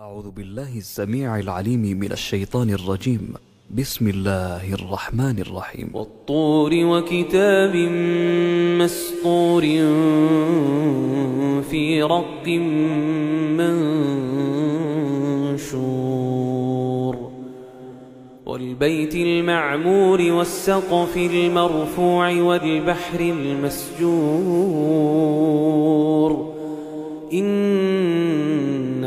أعوذ بالله السميع العليم من الشيطان الرجيم. بسم الله الرحمن الرحيم. والطور وكتاب مسطور في رق منشور. والبيت المعمور والسقف المرفوع والبحر المسجور. إن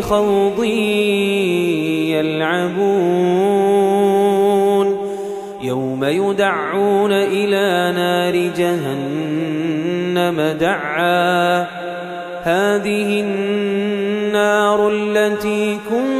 خوض يلعبون يوم يدعون إلى نار جهنم دعا. هذه النار التي كنتم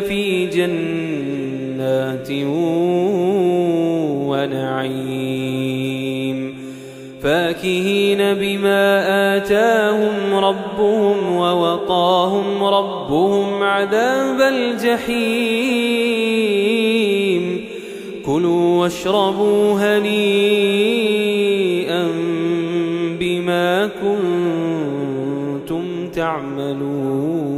في جنات ونعيم. فاكهين بما آتاهم ربهم ووقاهم ربهم عذاب الجحيم. كلوا واشربوا هنيئا بما كنتم تعملون.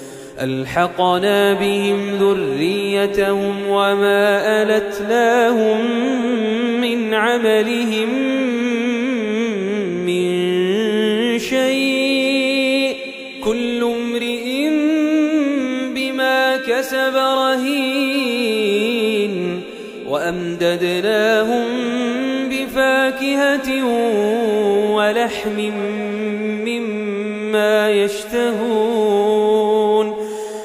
ألحقنا بهم ذريتهم وما ألتناهم من عملهم من شيء. كل امرئ بما كسب رهين. وأمددناهم بفاكهة ولحم مما يشتهون.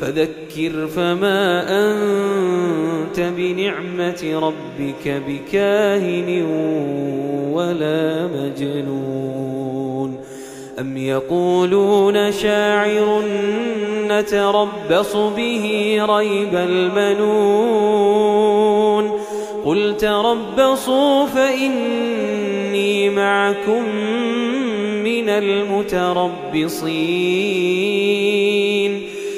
فذكر فما أنت بنعمة ربك بكاهن ولا مجنون. أم يقولون شاعر نتربص به ريب المنون. قل تربصوا فإني معكم من المتربصين.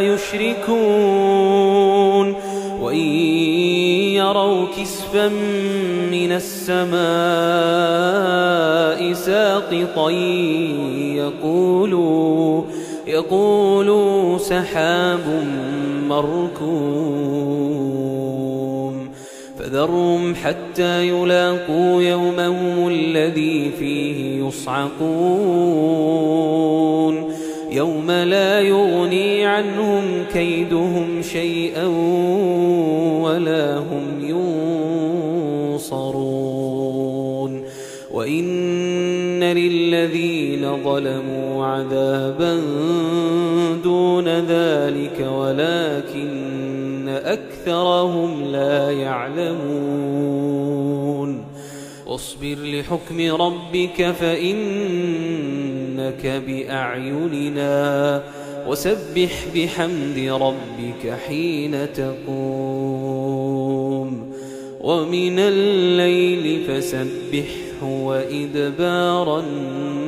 يشركون وإن يروا كسفا من السماء ساقطا يقولوا يقولوا سحاب مركوم فذرهم حتى يلاقوا يومهم الذي فيه يصعقون يوم لا يغني عنهم كيدهم شيئا ولا هم ينصرون. وإن للذين ظلموا عذابا دون ذلك ولكن أكثرهم لا يعلمون. واصبر لحكم ربك فإنك بأعيننا وسبح بحمد ربك حين تقوم ومن الليل فسبحه وإدبار النجوم